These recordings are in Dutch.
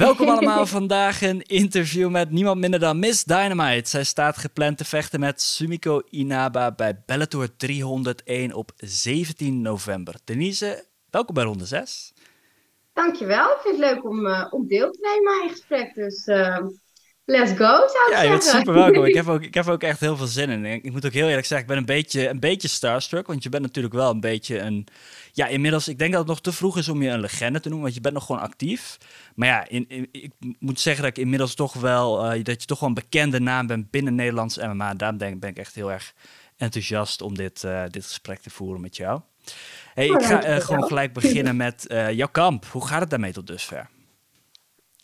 Welkom allemaal vandaag een interview met niemand minder dan Miss Dynamite. Zij staat gepland te vechten met Sumiko Inaba bij Bellator 301 op 17 november. Denise, welkom bij ronde 6. Dankjewel, ik vind het leuk om, uh, om deel te nemen aan je gesprek. Dus uh, let's go, zou ik ja, je bent super welkom. ik, heb ook, ik heb ook echt heel veel zin in. Ik moet ook heel eerlijk zeggen, ik ben een beetje, een beetje starstruck. Want je bent natuurlijk wel een beetje een... Ja, inmiddels, ik denk dat het nog te vroeg is om je een legende te noemen. Want je bent nog gewoon actief. Maar ja, in, in, ik moet zeggen dat ik inmiddels toch wel... Uh, dat je toch wel een bekende naam bent binnen Nederlands MMA. Daarom denk, ben ik echt heel erg enthousiast om dit, uh, dit gesprek te voeren met jou. Hey, ik ga uh, gewoon gelijk beginnen met jouw kamp. Hoe gaat het daarmee tot dusver?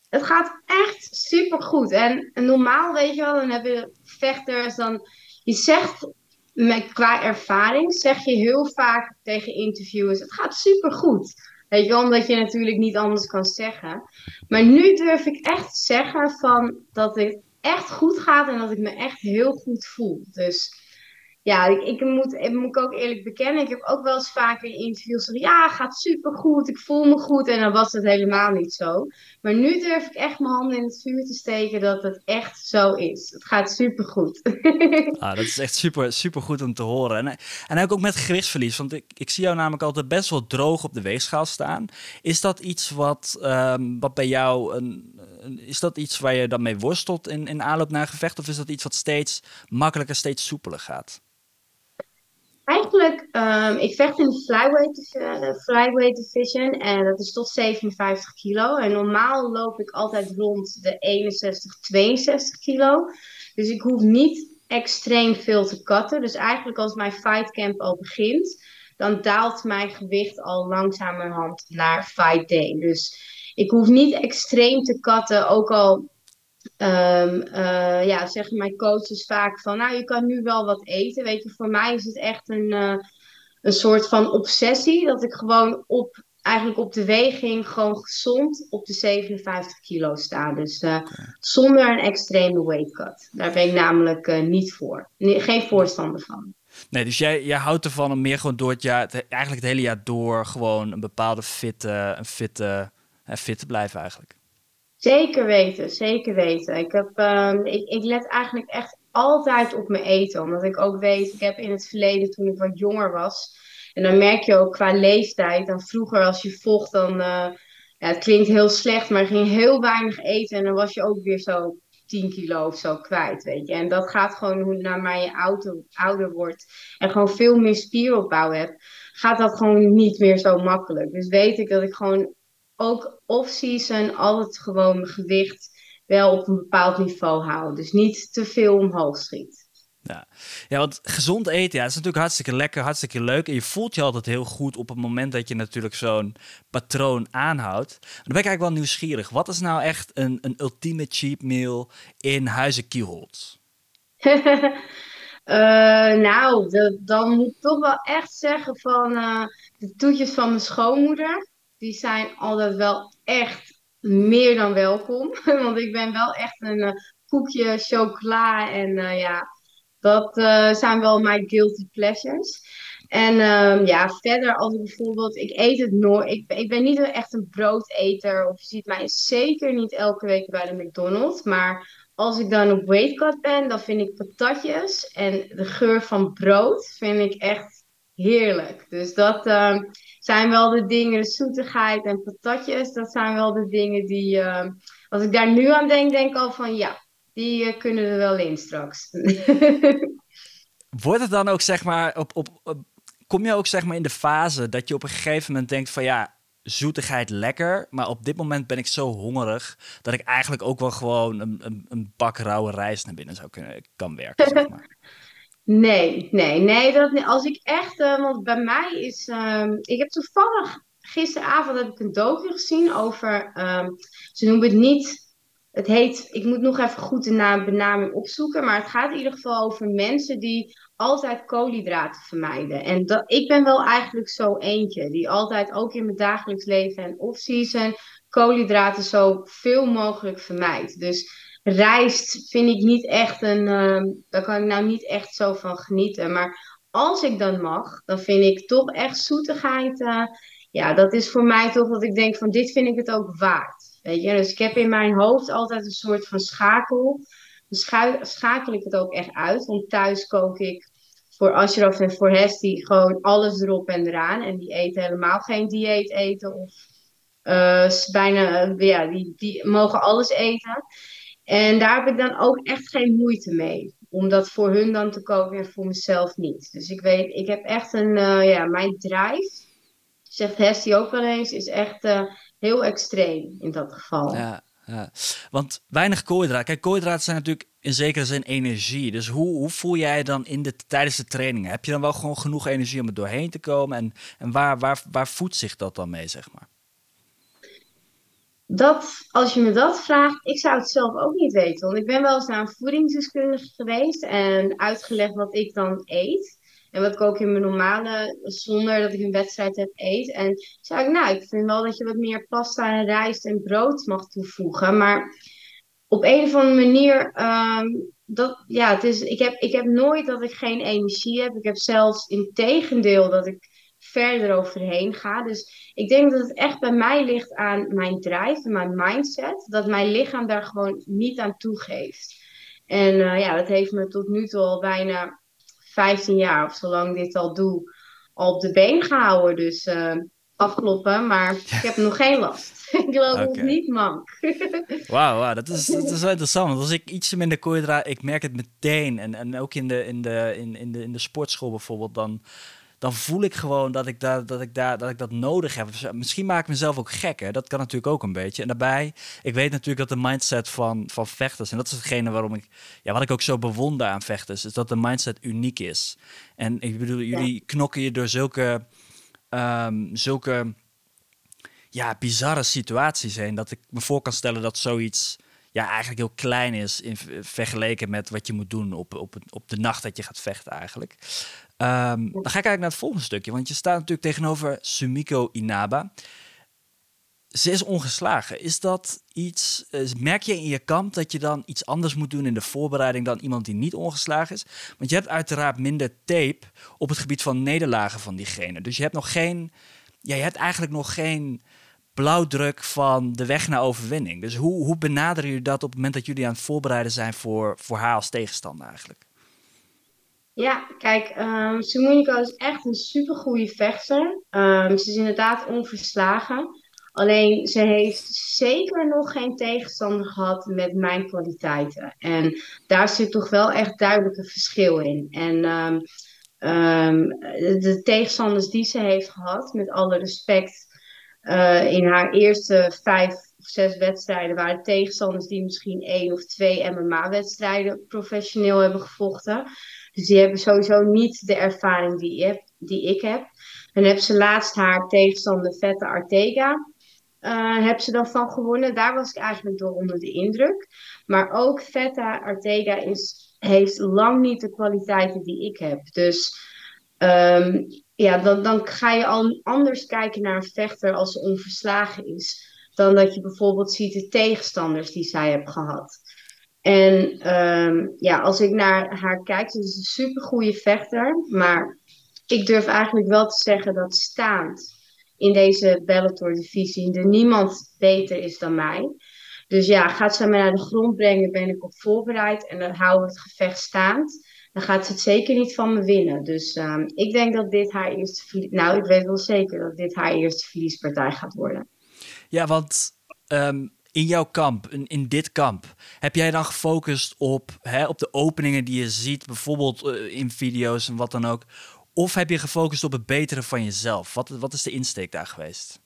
Het gaat echt super goed. En normaal, weet je wel, dan hebben vechters dan. Je zegt met, qua ervaring, zeg je heel vaak tegen interviewers: het gaat super goed. Weet je wel, omdat je natuurlijk niet anders kan zeggen. Maar nu durf ik echt zeggen van dat het echt goed gaat en dat ik me echt heel goed voel. Dus ja, ik, moet, ik moet ook eerlijk bekennen. Ik heb ook wel eens vaker in interviews gezegd: ja, gaat supergoed, ik voel me goed. En dan was het helemaal niet zo. Maar nu durf ik echt mijn handen in het vuur te steken dat het echt zo is. Het gaat supergoed. ah, dat is echt super, super goed om te horen. En, en ook met gewichtsverlies, want ik, ik zie jou namelijk altijd best wel droog op de weegschaal staan. Is dat iets wat, um, wat bij jou, een, is dat iets waar je dan mee worstelt in, in aanloop naar gevecht? Of is dat iets wat steeds makkelijker, steeds soepeler gaat? Eigenlijk, um, ik vecht in de flyweight, uh, flyweight division en dat is tot 57 kilo. En normaal loop ik altijd rond de 61, 62 kilo. Dus ik hoef niet extreem veel te katten. Dus eigenlijk als mijn fight camp al begint, dan daalt mijn gewicht al langzamerhand naar fight day. Dus ik hoef niet extreem te katten, ook al Um, uh, ja, zeggen mijn coaches vaak van, nou, je kan nu wel wat eten. Weet je, voor mij is het echt een, uh, een soort van obsessie. Dat ik gewoon op, eigenlijk op de weging gewoon gezond op de 57 kilo sta. Dus uh, okay. zonder een extreme weight cut. Daar ben ik namelijk niet voor. Nee, geen voorstander van. Nee, dus jij, jij houdt ervan om meer gewoon door het jaar, het, eigenlijk het hele jaar door, gewoon een bepaalde fitte, een fitte, fit te blijven eigenlijk. Zeker weten, zeker weten. Ik, heb, um, ik, ik let eigenlijk echt altijd op mijn eten. Omdat ik ook weet, ik heb in het verleden toen ik wat jonger was. En dan merk je ook qua leeftijd. Dan vroeger als je vocht, dan. Uh, ja, het klinkt heel slecht, maar ging heel weinig eten. En dan was je ook weer zo 10 kilo of zo kwijt, weet je. En dat gaat gewoon hoe naarmate je ouder, ouder wordt. En gewoon veel meer spieropbouw hebt. Gaat dat gewoon niet meer zo makkelijk. Dus weet ik dat ik gewoon ook off-season altijd gewoon mijn gewicht wel op een bepaald niveau houden. Dus niet te veel omhoog schiet. Ja. ja, want gezond eten, ja, is natuurlijk hartstikke lekker, hartstikke leuk. En je voelt je altijd heel goed op het moment dat je natuurlijk zo'n patroon aanhoudt. Maar dan ben ik eigenlijk wel nieuwsgierig. Wat is nou echt een, een ultieme cheap meal in Huizen Kielholz? uh, nou, de, dan moet ik toch wel echt zeggen van uh, de toetjes van mijn schoonmoeder die zijn altijd wel echt meer dan welkom. Want ik ben wel echt een uh, koekje chocola en uh, ja, dat uh, zijn wel mijn guilty pleasures. En um, ja, verder als ik bijvoorbeeld, ik eet het nooit, ik, ik ben niet echt een broodeter of je ziet mij zeker niet elke week bij de McDonald's. Maar als ik dan op weightcut ben, dan vind ik patatjes en de geur van brood vind ik echt heerlijk. Dus dat uh, zijn wel de dingen, de zoetigheid en patatjes, dat zijn wel de dingen die, uh, als ik daar nu aan denk, denk ik al van ja, die uh, kunnen er wel in straks. Wordt het dan ook zeg maar, op, op, op, kom je ook zeg maar in de fase dat je op een gegeven moment denkt van ja, zoetigheid lekker, maar op dit moment ben ik zo hongerig dat ik eigenlijk ook wel gewoon een, een, een bak rauwe rijst naar binnen zou kunnen kan werken. Zeg maar. Nee, nee, nee. Dat, als ik echt, uh, want bij mij is, um, ik heb toevallig gisteravond heb ik een docu gezien over, um, ze noemen het niet, het heet, ik moet nog even goed de naam, benaming opzoeken, maar het gaat in ieder geval over mensen die altijd koolhydraten vermijden. En dat, ik ben wel eigenlijk zo eentje, die altijd ook in mijn dagelijks leven en off-season koolhydraten zo veel mogelijk vermijdt. Dus rijst vind ik niet echt een. Uh, daar kan ik nou niet echt zo van genieten. Maar als ik dan mag, dan vind ik toch echt zoetigheid. Uh, ja, dat is voor mij toch dat ik denk van dit vind ik het ook waard. Weet je, dus ik heb in mijn hoofd altijd een soort van schakel. Dan schakel ik het ook echt uit. Want thuis kook ik voor Ashraf en voor Hesti gewoon alles erop en eraan. En die eten helemaal geen dieet eten. Of uh, bijna, ja, die, die mogen alles eten. En daar heb ik dan ook echt geen moeite mee. Om dat voor hun dan te koken en voor mezelf niet. Dus ik weet, ik heb echt een, uh, ja, mijn drive, zegt Hesti ook wel eens, is echt uh, heel extreem in dat geval. Ja, ja. Want weinig koolhydraten. Kijk, koolhydraten zijn natuurlijk in zekere zin energie. Dus hoe, hoe voel jij dan in de, tijdens de trainingen? Heb je dan wel gewoon genoeg energie om er doorheen te komen? En, en waar, waar, waar voedt zich dat dan mee, zeg maar? Dat, als je me dat vraagt, ik zou het zelf ook niet weten. Want ik ben wel eens naar een voedingsdeskundige geweest en uitgelegd wat ik dan eet. En wat ik ook in mijn normale, zonder dat ik een wedstrijd heb, eet. En zei ik, nou, ik vind wel dat je wat meer pasta en rijst en brood mag toevoegen. Maar op een of andere manier, ehm, dat, ja, het is, ik, heb, ik heb nooit dat ik geen energie heb. Ik heb zelfs in tegendeel dat ik verder overheen ga. Dus ik denk dat het echt bij mij ligt aan mijn drive en mijn mindset. Dat mijn lichaam daar gewoon niet aan toegeeft. En uh, ja, dat heeft me tot nu toe al bijna 15 jaar, of zolang dit al doe, al op de been gehouden. Dus uh, afkloppen, maar ik heb nog geen last. ik loop nog niet mank. Wauw, wow, dat, is, dat is wel interessant. Want als ik iets minder koolhydraten, ik merk het meteen. En, en ook in de, in, de, in, in, de, in de sportschool bijvoorbeeld, dan dan voel ik gewoon dat ik, daar, dat, ik daar, dat ik dat nodig heb. Dus, eh, misschien maak ik mezelf ook gek, hè? dat kan natuurlijk ook een beetje. En daarbij, ik weet natuurlijk dat de mindset van, van vechters, en dat is hetgene waarom ik, ja, wat ik ook zo bewonder aan vechters, is dat de mindset uniek is. En ik bedoel, jullie knokken je door zulke, um, zulke ja, bizarre situaties heen, dat ik me voor kan stellen dat zoiets ja, eigenlijk heel klein is in vergeleken met wat je moet doen op, op, op de nacht dat je gaat vechten eigenlijk. Um, dan ga ik eigenlijk naar het volgende stukje, want je staat natuurlijk tegenover Sumiko Inaba. Ze is ongeslagen. Is dat iets, uh, merk je in je kamp dat je dan iets anders moet doen in de voorbereiding dan iemand die niet ongeslagen is? Want je hebt uiteraard minder tape op het gebied van nederlagen van diegene. Dus je hebt nog geen, ja, je hebt eigenlijk nog geen blauwdruk van de weg naar overwinning. Dus hoe, hoe benaderen jullie dat op het moment dat jullie aan het voorbereiden zijn voor, voor haar als tegenstander eigenlijk? Ja, kijk, um, is echt een supergoeie vechter. Um, ze is inderdaad onverslagen. Alleen ze heeft zeker nog geen tegenstander gehad met mijn kwaliteiten. En daar zit toch wel echt duidelijk een verschil in. En um, de tegenstanders die ze heeft gehad, met alle respect, uh, in haar eerste vijf of zes wedstrijden waren tegenstanders die misschien één of twee MMA-wedstrijden professioneel hebben gevochten. Dus die hebben sowieso niet de ervaring die, heb, die ik heb. Dan heb ze laatst haar tegenstander Vette Artega. Uh, heb ze dan van gewonnen. Daar was ik eigenlijk door onder de indruk. Maar ook Vette Artega is, heeft lang niet de kwaliteiten die ik heb. Dus um, ja, dan, dan ga je al anders kijken naar een vechter als ze onverslagen is. Dan dat je bijvoorbeeld ziet de tegenstanders die zij heeft gehad. En um, ja, als ik naar haar kijk, ze is een supergoeie vechter. Maar ik durf eigenlijk wel te zeggen dat staand in deze Bellator-divisie er niemand beter is dan mij. Dus ja, gaat ze mij naar de grond brengen, ben ik op voorbereid. En dan houden we het gevecht staand. Dan gaat ze het zeker niet van me winnen. Dus um, ik denk dat dit haar eerste Nou, ik weet wel zeker dat dit haar eerste verliespartij gaat worden. Ja, want um, in jouw kamp, in, in, dit kamp, heb jij dan gefocust op, hè, op de openingen die je ziet, bijvoorbeeld uh, in video's en wat dan ook? Of heb je gefocust op het beteren van jezelf? Wat, wat is de insteek daar geweest?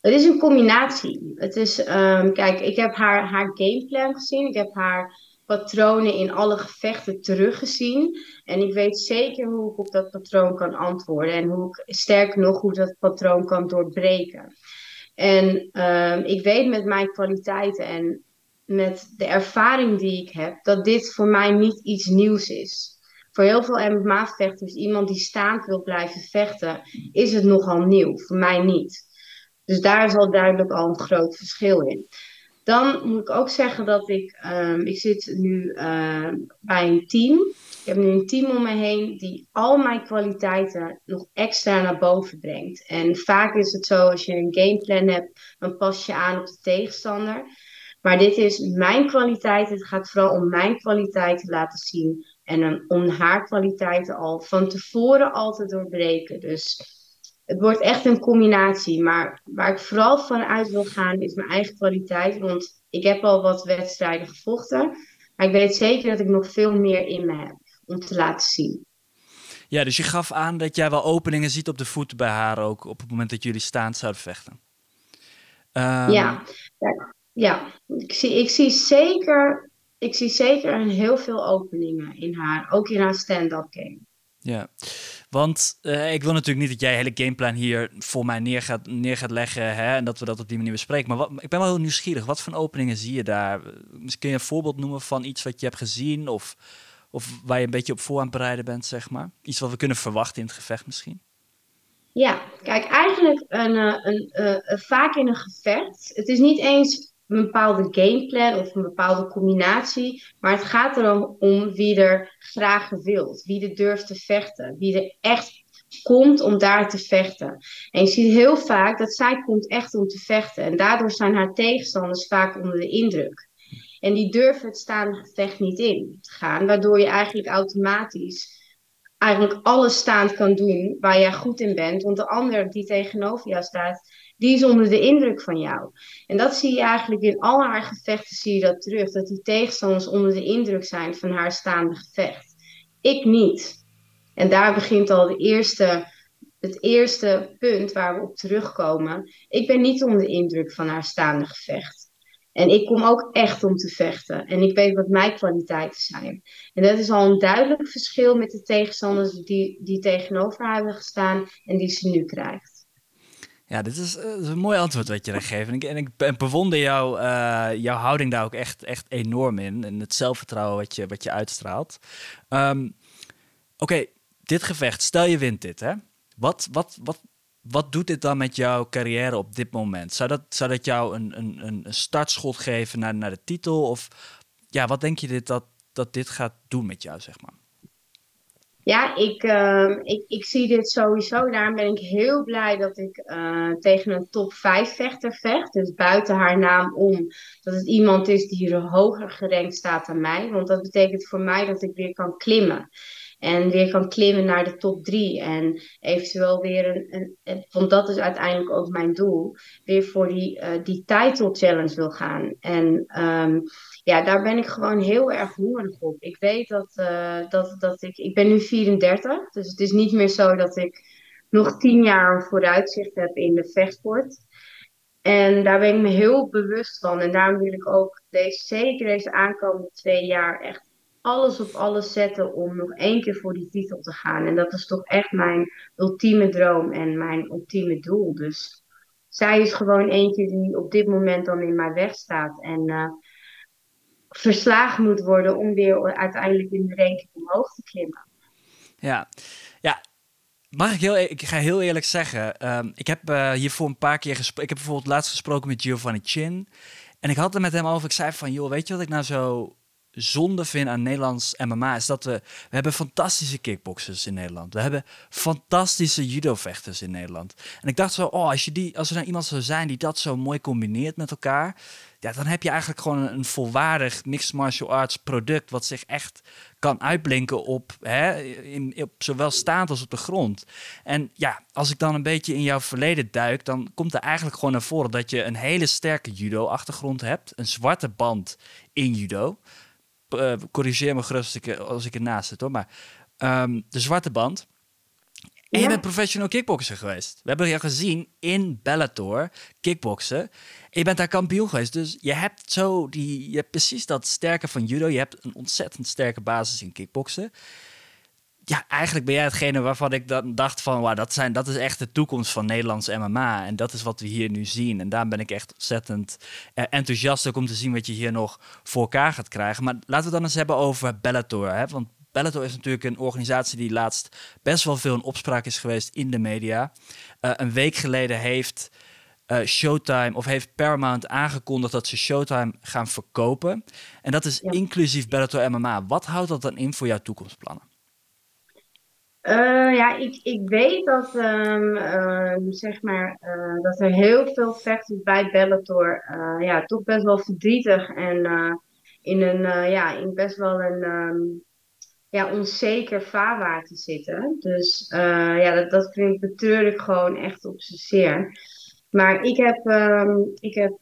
Het is een combinatie. Het is, um, kijk, ik heb haar, haar gameplan gezien. Ik heb haar patronen in alle gevechten teruggezien. En ik weet zeker hoe ik op dat patroon kan antwoorden. En hoe ik, sterker nog, hoe dat patroon kan doorbreken. En um, ik weet met mijn kwaliteiten en met de ervaring die ik heb, dat dit voor mij niet iets nieuws is. Voor heel veel MMA-vechters, iemand die staand wil blijven vechten, is het nogal nieuw. Voor mij niet. Dus daar is al duidelijk al een groot verschil in. Dan moet ik ook zeggen dat ik, ehm, ik zit nu uh, bij een team. Ik heb nu een team om me heen die al mijn kwaliteiten nog extra naar boven brengt. En vaak is het zo, als je een gameplan hebt, dan pas je aan op de tegenstander. Maar dit is mijn kwaliteit. Het gaat vooral om mijn kwaliteiten laten zien. En om haar kwaliteiten al van tevoren al te doorbreken. Dus het wordt echt een combinatie. Maar waar ik vooral van uit wil gaan is mijn eigen kwaliteit. Want ik heb al wat wedstrijden gevochten. Maar ik weet zeker dat ik nog veel meer in me heb om te laten zien. Ja, dus je gaf aan dat jij wel openingen ziet op de voeten bij haar ook. Op het moment dat jullie staand zouden vechten. Um... Ja, ja, ja. Ik, zie, ik zie zeker ik zie zeker heel veel openingen in haar, ook in haar stand-up game. Ja, want uh, ik wil natuurlijk niet dat jij hele gameplan hier voor mij neer gaat, neer gaat leggen hè, en dat we dat op die manier bespreken. Maar wat, ik ben wel heel nieuwsgierig. Wat voor openingen zie je daar? Misschien kun je een voorbeeld noemen van iets wat je hebt gezien of, of waar je een beetje op voor aan bereiden bent, zeg maar? Iets wat we kunnen verwachten in het gevecht misschien? Ja, kijk, eigenlijk een, eh, een, een, uh, vaak in een gevecht. Het is niet eens een bepaalde gameplan of een bepaalde combinatie. Maar het gaat erom om wie er graag wilt, wie er durft te vechten, wie er echt komt om daar te vechten. En je ziet heel vaak dat zij komt echt om te vechten. En daardoor zijn haar tegenstanders vaak onder de indruk. En die durven het staande gevecht niet in te gaan, waardoor je eigenlijk automatisch eigenlijk alles staand kan doen waar jij goed in bent. Want de ander die tegenover jou staat, die is onder de indruk van jou. En dat zie je eigenlijk in al haar gevechten, zie je dat terug. Dat die tegenstanders onder de indruk zijn van haar staande gevecht. Ik niet. En daar begint al eerste, het eerste punt waar we op terugkomen. Ik ben niet onder de indruk van haar staande gevecht. En ik kom ook echt om te vechten. En ik weet wat mijn kwaliteiten zijn. En dat is al een duidelijk verschil met de tegenstanders die, die tegenover haar hebben gestaan en die ze nu krijgt. Ja, dit is, een mooi antwoord wat je daar geeft. En ik, en ik bewonder jou, uh, jouw houding daar ook echt, echt enorm in. En het zelfvertrouwen wat je, wat je uitstraalt. Um, Oké, dit gevecht, stel je wint dit, hè? Wat, wat, wat, wat doet dit dan met jouw carrière op dit moment? Zou dat, zou dat jou een, een, een startschot geven naar, naar de titel? Of ja, wat denk je dit, dat, dat dit gaat doen met jou, zeg maar? Ja, ik, uh, ik, ik zie dit sowieso. Daarom ben ik heel blij dat ik uh, tegen een top 5 vechter vecht. Dus buiten haar naam om. Dat het iemand is die er hoger gerankt staat dan mij. Want dat betekent voor mij dat ik weer kan klimmen. En weer kan klimmen naar de top 3. En eventueel weer een, een, Want dat is uiteindelijk ook mijn doel. Weer voor die, uh, die title challenge wil gaan. En um, ja, daar ben ik gewoon heel erg hongerig op. Ik weet dat, uh, dat, dat ik. Ik ben nu 34. Dus het is niet meer zo dat ik nog 10 jaar vooruitzicht heb in de vechtsport. En daar ben ik me heel bewust van. En daarom wil ik ook deze, zeker deze aankomende twee jaar echt alles op alles zetten om nog één keer voor die titel te gaan. En dat is toch echt mijn ultieme droom en mijn ultieme doel. Dus zij is gewoon eentje die op dit moment dan in mijn weg staat. En uh, verslagen moet worden om weer uiteindelijk in de ranking omhoog te klimmen. Ja, ja. Mag ik heel, e-, ik ga heel eerlijk zeggen, um, ik heb uh, hiervoor een paar keer gesproken. Ik heb bijvoorbeeld laatst gesproken met Giovanni Chin. En ik had het met hem over. Ik zei van, joh, weet je wat ik nou zo zonde vind aan Nederlands MMA is dat we, we hebben fantastische kickboxers in Nederland. We hebben fantastische judo-vechters in Nederland. En ik dacht zo, oh, als, je die, als er nou iemand zou zijn die dat zo mooi combineert met elkaar, ja, dan heb je eigenlijk gewoon een, volwaardig mixed martial arts product wat zich echt kan uitblinken op, hè, in, op zowel staand als op de grond. En ja, als ik dan een beetje in jouw verleden duik, dan komt er eigenlijk gewoon naar voren dat je een hele sterke judo-achtergrond hebt, een zwarte band in judo uh, corrigeer me gerust als ik, als ik ernaast zit hoor. Maar um, de zwarte band. En je bent professional kickboxer geweest. We hebben je gezien in Bellator kickboksen. En je bent daar kampioen geweest. Dus je hebt zo die, je hebt precies dat sterke van judo. Je hebt een ontzettend sterke basis in kickboksen ja, eigenlijk ben jij hetgene waarvan ik dan dacht van, wow, dat, zijn, dat is echt de toekomst van Nederlands MMA. En dat is wat we hier nu zien. En daar ben ik echt ontzettend uh, enthousiast ook om te zien wat je hier nog voor elkaar gaat krijgen. Maar laten we dan eens hebben over Bellator. Hè? Want Bellator is natuurlijk een organisatie die laatst best wel veel in opspraak is geweest in de media. Uh, een week geleden heeft Showtime, of heeft Paramount aangekondigd dat ze Showtime gaan verkopen. En dat is inclusief Bellator MMA. Wat houdt dat dan in voor jouw toekomstplannen? Uh, ja, ik, ik weet dat, um, uh, zeg maar, uh, dat er heel veel vechters bij Bellator ja, toch best wel verdrietig en in, een, ja, in best wel een um, ja, onzeker vaarwater zitten. Dus ja, dat, dat vind ik ik gewoon echt op zeer. Maar ik heb, ik heb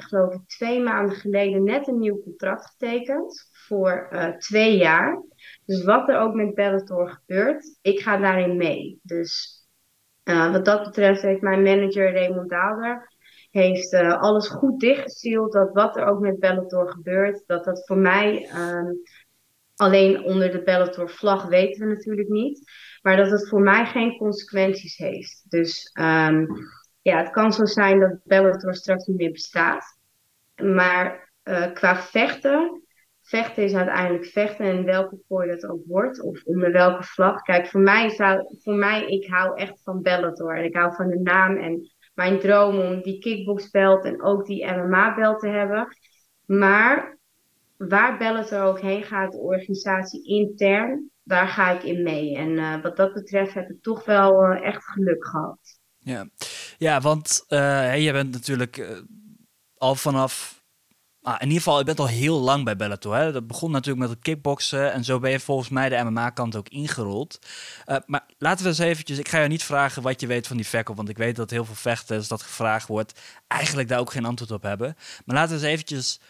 geloof ik twee maanden geleden net een nieuw contract getekend voor twee jaar. Dus wat er ook met Bellator gebeurt, ik ga daarin mee. Dus uh, wat dat betreft heeft mijn manager Raymond Daalder heeft uh, alles goed dichtgestield. Dat wat er ook met Bellator gebeurt, dat dat voor mij um, alleen onder de Bellator vlag weten we natuurlijk niet. Maar dat het voor mij geen consequenties heeft. Dus um, ja, het kan zo zijn dat Bellator straks niet meer bestaat. Maar uh, qua vechten vechten is uiteindelijk vechten en welke kooi dat ook wordt of onder welke vlag. Kijk, voor mij, zou, voor mij ik hou echt van Bellator en ik hou van de naam en mijn droom om die kickboxbelt en ook die MMA-belt te hebben. Maar waar Bellator ook heen gaat, de organisatie intern, daar ga ik in mee. En uh, wat dat betreft heb ik toch wel uh, echt geluk gehad. Ja, ja want uh, je bent natuurlijk al vanaf Ah, in ieder geval, je bent al heel lang bij Bellator. Hè? Dat begon natuurlijk met het kickboksen en zo ben je volgens mij de MMA-kant ook ingerold. Uh, maar laten we eens eventjes, ik ga je niet vragen wat je weet van die verkoop, want ik weet dat heel veel vechters dat gevraagd wordt, eigenlijk daar ook geen antwoord op hebben. Maar laten we eens eventjes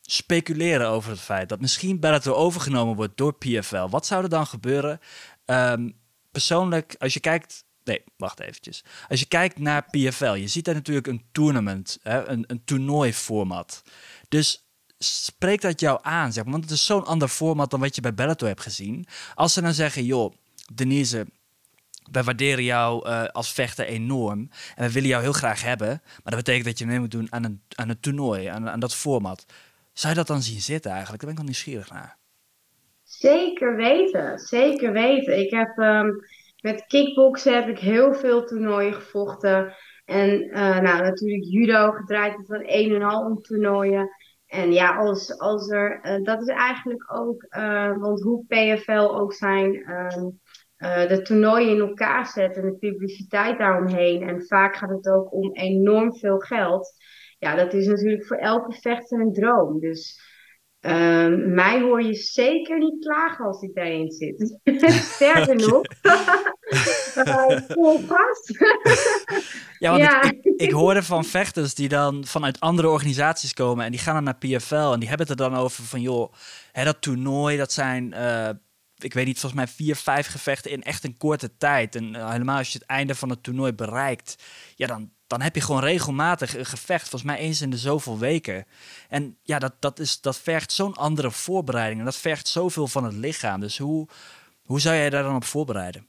speculeren over het feit dat misschien Bellator overgenomen wordt door PFL. Wat zou er dan gebeuren? Um, persoonlijk, als je kijkt Nee, wacht eventjes. Als je kijkt naar PFL, je ziet daar natuurlijk een tournament, hè, een, een toernooiformat. Dus spreekt dat jou aan, zeg maar? Want het is zo'n ander format dan wat je bij Bellator hebt gezien. Als ze dan zeggen, joh, Denise, wij waarderen jou uh, als vechter enorm en we willen jou heel graag hebben, maar dat betekent dat je mee moet doen aan een, aan een toernooi, aan, aan dat format. Zou je dat dan zien zitten eigenlijk? Daar ben ik wel nieuwsgierig naar. Zeker weten, zeker weten. Ik heb... Um met kickboksen heb ik heel veel toernooien gevochten. En uh, nou, natuurlijk judo gedraaid van een en al om toernooien. En ja, als, als er, uh, dat is eigenlijk ook, uh, want hoe PFL ook zijn, uh, de toernooien in elkaar zetten en de publiciteit daaromheen. En vaak gaat het ook om enorm veel geld. Ja, dat is natuurlijk voor elke vechter een droom. Dus Um, mij hoor je zeker niet klagen als ik daarin zit. Sterker nog, vol gas. ja, want ja. Ik, ik, ik, hoorde van vechters die dan vanuit andere organisaties komen en die gaan dan naar PFL en die hebben het er dan over van joh, hè, dat toernooi, dat zijn, uh, ik weet niet, volgens mij vier, vijf gevechten in echt een korte tijd. En uh, helemaal als je het einde van het toernooi bereikt, ja, dan, dan heb je gewoon regelmatig een gevecht, volgens mij eens in de zoveel weken. En ja, dat, dat, is, dat vergt zo'n andere voorbereiding en dat vergt zoveel van het lichaam. Dus hoe, hoe zou jij daar dan op voorbereiden?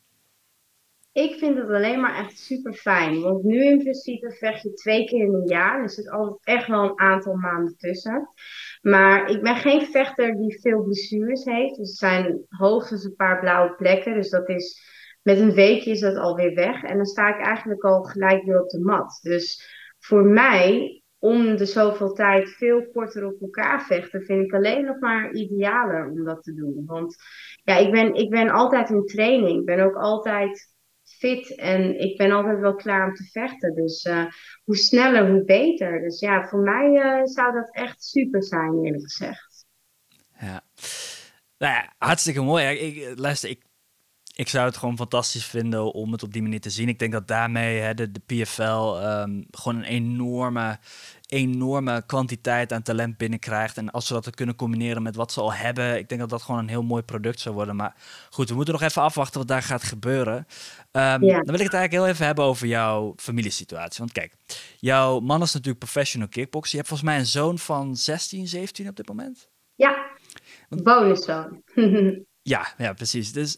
Ik vind het alleen maar echt super fijn. Want nu in principe vecht je twee keer in een jaar. Dus er zit altijd echt wel een aantal maanden tussen. Maar ik ben geen vechter die veel blessures heeft. Dus het zijn hoogstens een paar blauwe plekken. Dus dat is met een weekje is dat alweer weg. En dan sta ik eigenlijk al gelijk weer op de mat. Dus voor mij, om de zoveel tijd veel korter op elkaar vechten, vind ik alleen nog maar idealer om dat te doen. Want ja, ik ben, ik ben altijd in training. Ik ben ook altijd fit en ik ben altijd wel klaar om te vechten. Dus uh, hoe sneller, hoe beter. Dus ja, voor mij uh, zou dat echt super zijn, eerlijk gezegd. Ja. Nou ja, hartstikke mooi. Ik, luister, ik ik zou het gewoon fantastisch vinden om het op die manier te zien. Ik denk dat daarmee hè, de, de PFL um, gewoon een enorme, enorme kwantiteit aan talent binnenkrijgt. En als ze dat kunnen combineren met wat ze al hebben, ik denk dat dat gewoon een heel mooi product zou worden. Maar goed, we moeten nog even afwachten wat daar gaat gebeuren. Um, ja. Dan wil ik het eigenlijk heel even hebben over jouw familiesituatie. Want kijk, jouw man is natuurlijk professional kickboxer. Je hebt volgens mij een zoon van 16, 17 op dit moment. Ja, bonuszoon. ja, ja, precies. Dus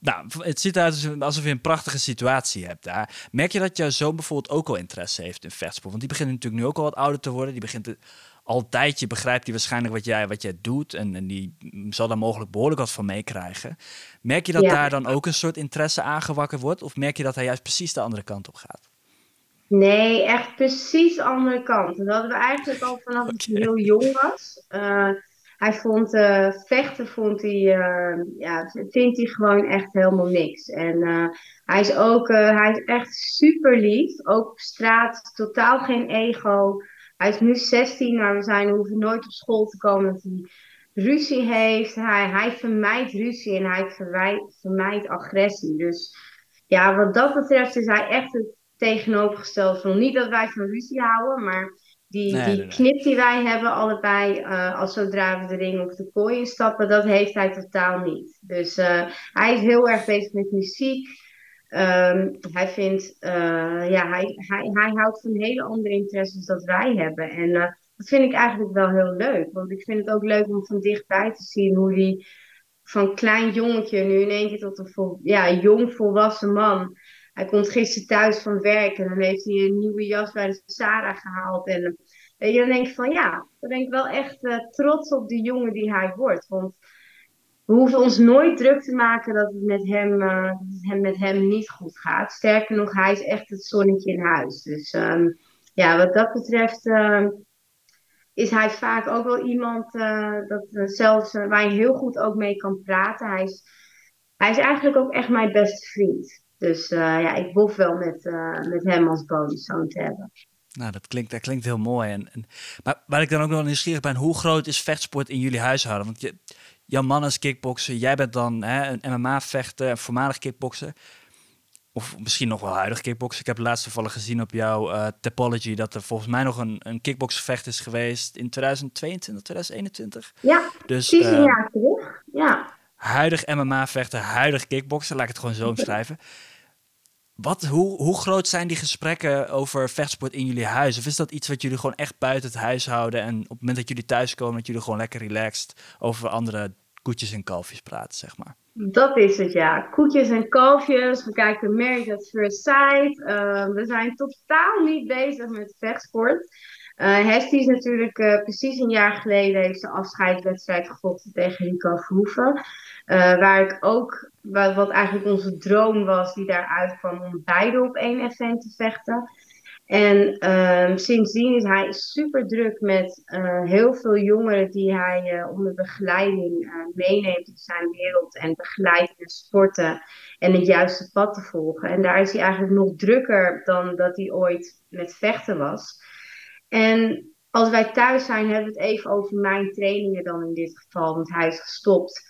nou, het ziet eruit alsof je een prachtige situatie hebt daar. Merk je dat jouw zoon bijvoorbeeld ook al interesse heeft in vechtsport? Want die begint natuurlijk nu ook al wat ouder te worden. Die begint altijd, je begrijpt die waarschijnlijk wat jij, wat jij doet. En, en die zal daar mogelijk behoorlijk wat van meekrijgen. Merk je dat daar dan ook een soort interesse aangewakkerd wordt? Of merk je dat hij juist precies de andere kant op gaat? Nee, echt precies de andere kant. Dat hadden we eigenlijk al vanaf dat hij heel jong was. Uh, hij vond uh, vechten, vond hij, uh, ja, vindt hij gewoon echt helemaal niks. En hij is ook, hij is echt super lief. Ook op straat, totaal geen ego. Hij is nu 16, maar we zijn, hoeven nooit op school te komen dat hij ruzie heeft. Hij, hij vermijdt ruzie en hij vermijdt agressie. Dus ja, wat dat betreft is hij echt het tegenovergestelde van niet dat wij van ruzie houden, maar die, die knip die wij hebben allebei, uh, als zodra we de ring of de kooi instappen, dat heeft hij totaal niet. Dus uh, hij is heel erg bezig met muziek. Um, hij vindt, uh, ja, hij, hij, hij houdt van hele andere interesses dan wij hebben. En dat vind ik eigenlijk wel heel leuk. Want ik vind het ook leuk om van dichtbij te zien hoe die van klein jongetje nu in één keer tot een vol, ja, jong volwassen man hij komt gisteren thuis van werk en dan heeft hij een nieuwe jas bij de Sarah gehaald. En je, dan denk ik van ja, dan ben ik wel echt uh, trots op de jongen die hij wordt. Want we hoeven ons nooit druk te maken dat het met hem, het met hem niet goed gaat. Sterker nog, hij is echt het zonnetje in huis. Dus um, ja, wat dat betreft uh, is hij vaak ook wel iemand uh, dat zelfs waar je heel goed ook mee kan praten. Hij is, hij is eigenlijk ook echt mijn beste vriend. Dus uh, ja, ik bof wel met, uh, met hem als bonuszoon te hebben. Nou, dat klinkt, dat klinkt heel mooi. En, en, maar waar ik dan ook nog nieuwsgierig ben, hoe groot is vechtsport in jullie huishouden? Want je, jouw man is kickboksen, jij bent dan hè, een MMA-vechter, voormalig kickbokser. Of misschien nog wel huidig kickboksen. Ik heb laatst toevallig gezien op jouw uh, Topology dat er volgens mij nog een, een kickboxvecht is geweest in 2022, 2021. Ja, dus, precies een jaar terug. Ja. Huidig MMA-vechter, huidig kickbokser, laat ik het gewoon zo omschrijven. Wat, hoe, hoe groot zijn die gesprekken over vechtsport in jullie huis? Of is dat iets wat jullie gewoon echt buiten het huis houden en op het moment dat jullie thuiskomen, dat jullie gewoon lekker relaxed over andere koetjes en kalfjes praten, zeg maar? Dat is het, ja. Koetjes en kalfjes. We kijken Married at First Sight. Uh, we zijn totaal niet bezig met vechtsport. Uh, Hestie is natuurlijk uh, precies een jaar geleden heeft afscheidswedstrijd gevochten tegen Rico Verhoeven. Uh, waar ik ook, wat, wat, eigenlijk onze droom was, die daaruit kwam om beide op één event te vechten. En ehm, sindsdien is hij super druk met heel veel jongeren die hij onder begeleiding meeneemt in zijn wereld en begeleidt in sporten en het juiste pad te volgen. En daar is hij eigenlijk nog drukker dan dat hij ooit met vechten was. En als wij thuis zijn, hebben we het even over mijn trainingen dan in dit geval, want hij is gestopt.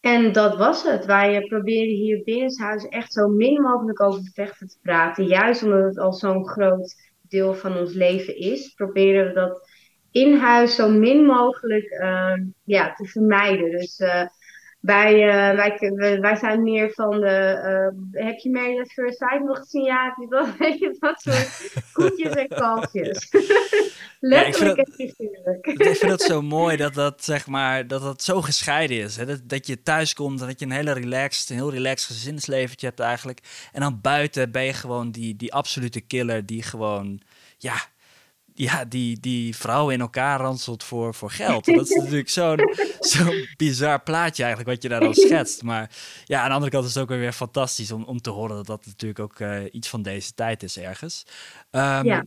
En dat was het. Wij eh, proberen hier binnenshuis echt zo min mogelijk over vechten te praten. Juist omdat het al zo'n groot deel van ons leven is, proberen we dat in huis zo min mogelijk uh, ja, te vermijden. Dus uh, wij, uh, wij, wij zijn meer van de. Uh, heb je mij de First Sight nog gezien? Ja, heb je dat, weet je, dat soort koetjes en kalfjes. Letterlijk en figuurlijk. Ik vind het zo mooi dat dat, zeg maar, dat dat zo gescheiden is. Hè? Dat, dat je thuis komt en dat je een hele relaxed, een heel relaxed gezinsleventje hebt eigenlijk. En dan buiten ben je gewoon die, die absolute killer die gewoon. Ja, ja, die, die vrouwen in elkaar ranselt voor, voor geld. Dat is natuurlijk zo'n zo'n bizar plaatje eigenlijk, wat je daar dan schetst. Maar ja, aan de andere kant is het ook weer fantastisch om, om te horen dat dat natuurlijk ook uh, iets van deze tijd is ergens. Um, ja.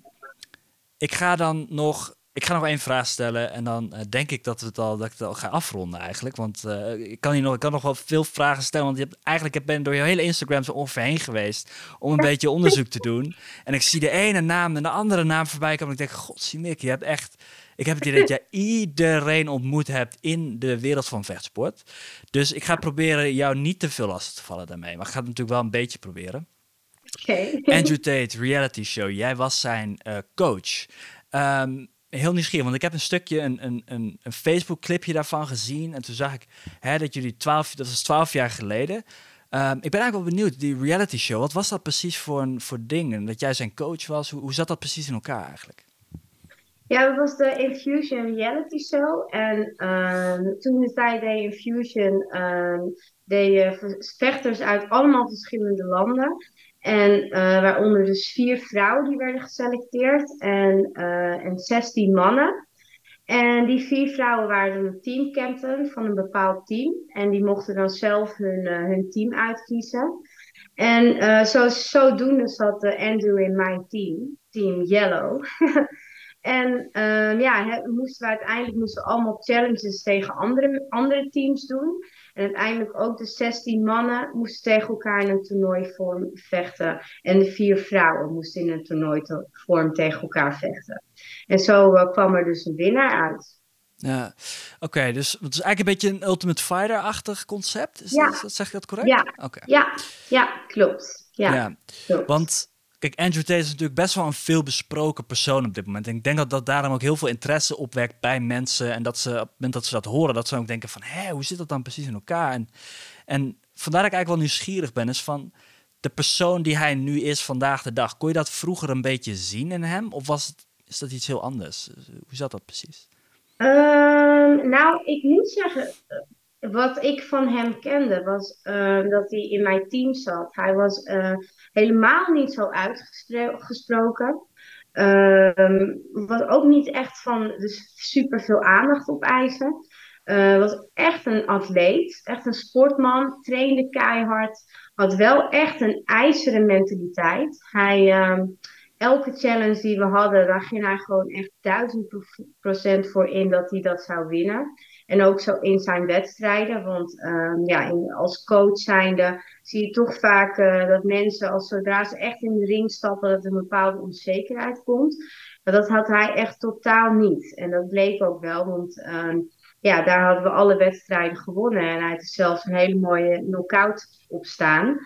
Ik ga dan nog ik ga nog één vraag stellen en dan uh, denk ik dat, we het al, dat ik het al ga afronden eigenlijk. Want uh, ik, kan hier nog, ik kan nog wel veel vragen stellen, want je hebt, eigenlijk ben door je hele Instagram zo ongeveer heen geweest om een beetje onderzoek te doen. En ik zie de ene naam en de andere naam voorbij komen en ik denk, god, Nick, je hebt echt... Ik heb het idee dat jij iedereen ontmoet hebt in de wereld van vechtsport. Dus ik ga proberen jou niet te veel lastig te vallen daarmee. Maar ik ga het natuurlijk wel een beetje proberen. Okay. Andrew Tate, reality show. Jij was zijn uh, coach. Um, heel nieuwsgierig, want ik heb een stukje, een, een, een, een Facebook-clipje daarvan gezien. En toen zag ik hè, dat jullie twaalf, dat was twaalf jaar geleden. Um, ik ben eigenlijk wel benieuwd, die reality show, wat was dat precies voor, een, voor ding? Dat jij zijn coach was, hoe, hoe zat dat precies in elkaar eigenlijk? Ja, dat was de Infusion reality show. En um, toen de tijd Infusion, um, vechters uit allemaal verschillende landen. En uh, waaronder dus vier vrouwen die werden geselecteerd en, uh, en 16 mannen. En die vier vrouwen waren een teamcaptain van een bepaald team. En die mochten dan zelf hun, uh, hun team uitkiezen. En zo, zodoende zat Andrew in mijn team, Team Yellow. en uh, ja, moesten we uiteindelijk moesten we allemaal challenges tegen andere, andere teams doen. En uiteindelijk ook de 16 mannen moesten tegen elkaar in een toernooivorm vechten. En de vier vrouwen moesten in een toernooivorm tegen elkaar vechten. En zo uh, kwam er dus een winnaar uit. Ja, oké. dus het is eigenlijk een beetje een Ultimate Fighter-achtig concept. Is ja. dat, zeg je dat correct? Ja, Oké. ja, ja klopt. Ja, ja. klopt. want kijk, Andrew Tate is natuurlijk best wel een veel besproken persoon op dit moment. En ik denk dat dat daarom ook heel veel interesse opwekt bij mensen. En dat ze op het moment dat ze dat horen, dat ze ook denken van... hé, hoe zit dat dan precies in elkaar? En, vandaar dat ik eigenlijk wel nieuwsgierig ben, is van... de persoon die hij nu is vandaag de dag. Kon je dat vroeger een beetje zien in hem? Of was het, is dat iets heel anders? Hoe zat dat precies? Um, nou, ik moet zeggen, wat ik van hem kende was uh, dat hij in mijn team zat. Hij was uh, helemaal niet zo uitgesproken. Uh, was ook niet echt van dus super veel aandacht op eisen. Uh, was echt een atleet, echt een sportman, trainde keihard. Had wel echt een ijzeren mentaliteit. Hij ehm, elke challenge die we hadden, daar ging hij gewoon echt duizend procent voor in dat hij dat zou winnen. En ook zo in zijn wedstrijden, want um, ja, in, als coach zijnde zie je toch vaak uh, dat mensen, als zodra ze echt in de ring stappen, dat er een bepaalde onzekerheid komt. Maar dat had hij echt totaal niet. En dat bleek ook wel, want um, ja, daar hadden we alle wedstrijden gewonnen. En hij had zelfs een hele mooie knockout op staan.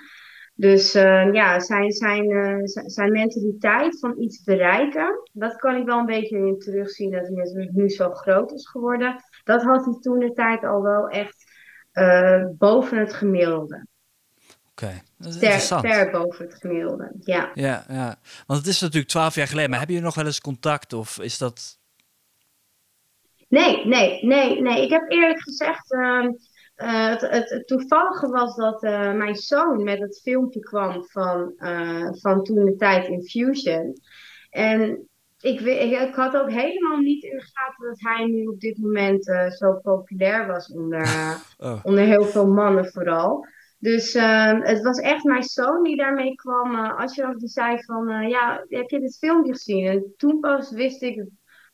Dus uh, ja, zijn, zijn, uh, zijn mentaliteit van iets bereiken, dat kan ik wel een beetje in terugzien dat hij natuurlijk nu zo groot is geworden. Dat had hij toen de tijd al wel echt uh, boven het gemiddelde. Oké, okay. dat is ver, interessant. ver boven het gemiddelde, ja. Ja, ja. Want het is natuurlijk twaalf jaar geleden, maar hebben jullie nog wel eens contact of is dat... Nee, nee, nee, nee. Ik heb eerlijk gezegd... Uh, uh, het, het, het, toevallige was dat uh, mijn zoon met het filmpje kwam van, van toen de tijd in Fusion. En ik, ik, ik, had ook helemaal niet in de gaten dat hij nu op dit moment zo populair was onder, oh. onder heel veel mannen vooral. Dus ehm, het was echt mijn zoon die daarmee kwam. als je die zei van, ja, heb je dit filmpje gezien? En toen pas wist ik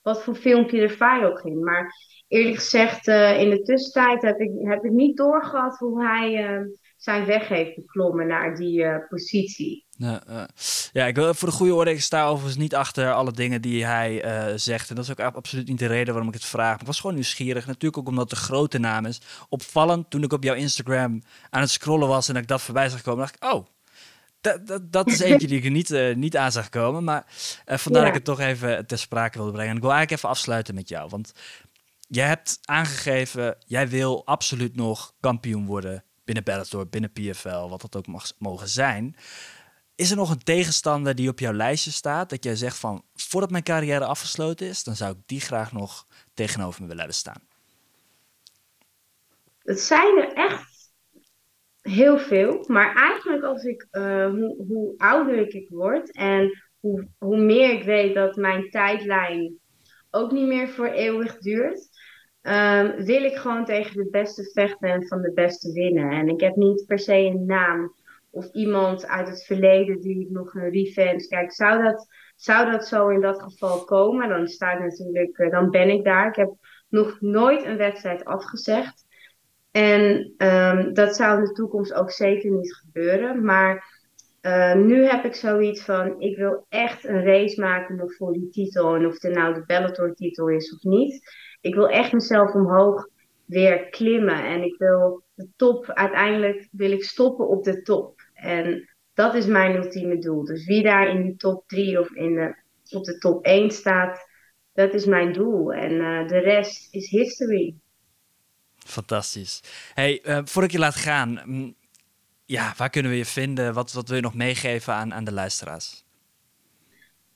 wat voor filmpje er viral ging. Maar eerlijk gezegd, in de tussentijd heb ik, heb ik niet doorgehad hoe hij uh, zijn weg heeft beklommen naar die uh, positie. Ja, ja, ik wil voor de goede orde, ik sta overigens niet achter alle dingen die hij zegt. En dat is ook absoluut niet de reden waarom ik het vraag. Maar ik was gewoon nieuwsgierig. Natuurlijk ook omdat het de grote naam is. Opvallend, toen ik op jouw Instagram aan het scrollen was en ik dat voorbij zag komen, dacht ik, oh, dat, dat, dat is eentje die ik er niet, uh, niet aan zag komen. Maar vandaar ja. dat ik het toch even ter sprake wilde brengen. En ik wil eigenlijk even afsluiten met jou. Want jij hebt aangegeven, jij wil absoluut nog kampioen worden binnen Bellator, binnen PFL, wat dat ook mag mogen zijn. Is er nog een tegenstander die op jouw lijstje staat, dat jij zegt van, voordat mijn carrière afgesloten is, dan zou ik die graag nog tegenover me willen laten staan? Het zijn er echt heel veel. Maar eigenlijk als ik, uh, hoe, hoe ouder ik word en hoe, hoe meer ik weet dat mijn tijdlijn ook niet meer voor eeuwig duurt, um, wil ik gewoon tegen de beste vechten en van de beste winnen. En ik heb niet per se een naam of iemand uit het verleden die ik nog een revenge. Kijk, zou dat, zou dat zo in dat geval komen, dan sta ik natuurlijk, uh, dan ben ik daar. Ik heb nog nooit een wedstrijd afgezegd. En um, dat zou in de toekomst ook zeker niet gebeuren. Maar uh, nu heb ik zoiets van, ik wil echt een race maken nog voor die titel. En of het nou de Bellator titel is of niet. Ik wil echt mezelf omhoog weer klimmen. En ik wil de top, uiteindelijk wil ik stoppen op de top. En dat is mijn ultieme doel. Dus wie daar in die top 3 of in de, op de top 1 staat, dat is mijn doel. En uh, de rest is history. Fantastisch. Hey, uh, voordat ik je laat gaan, mm, ja, waar kunnen we je vinden? Wat, wat wil je nog meegeven aan, aan de luisteraars?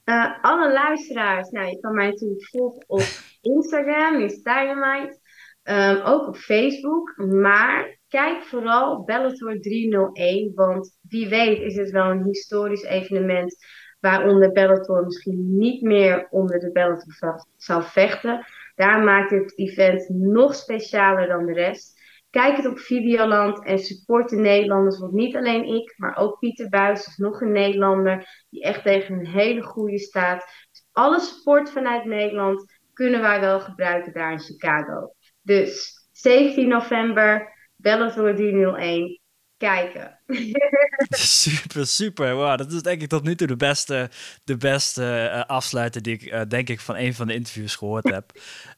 Uh, alle luisteraars, nou, je kan mij natuurlijk volgen op Instagram, is Dynamite. Um, ook op Facebook. Maar kijk vooral Bellator 301, want wie weet is het wel een historisch evenement waaronder Bellator misschien niet meer onder de Bellator zal vechten. Daar maakt het event nog specialer dan de rest. Kijk het op Videoland en support de Nederlanders. Want niet alleen ik, maar ook Pieter Buis is nog een Nederlander die echt tegen een hele goede staat. Dus alle support vanuit Nederland kunnen wij wel gebruiken daar in Chicago. Dus 17 november, Bellator 301 kijken. super, super. Wow, dat is denk ik tot nu toe de beste, de beste uh, afsluiter die ik uh, denk ik van een van de interviews gehoord heb.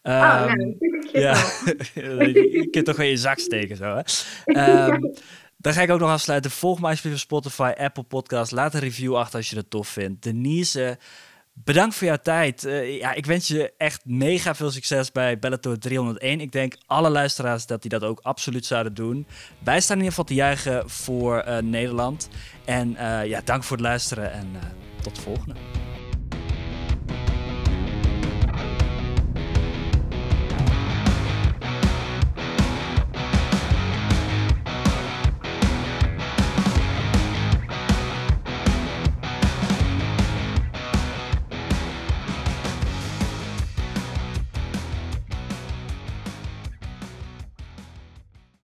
Um, oh, nou, ja, je kunt toch weer in je zak steken zo, hè? Um, dan ga ik ook nog afsluiten. Volg mij alsjeblieft op Spotify, Apple Podcast. Laat een review achter als je het tof vindt. Denise, Bedankt voor jouw tijd. Uh, ja, ik wens je echt mega veel succes bij Bellator 301. Ik denk alle luisteraars dat die dat ook absoluut zouden doen. Wij staan in ieder geval te juichen voor uh, Nederland. En uh, ja, dank voor het luisteren en tot de volgende.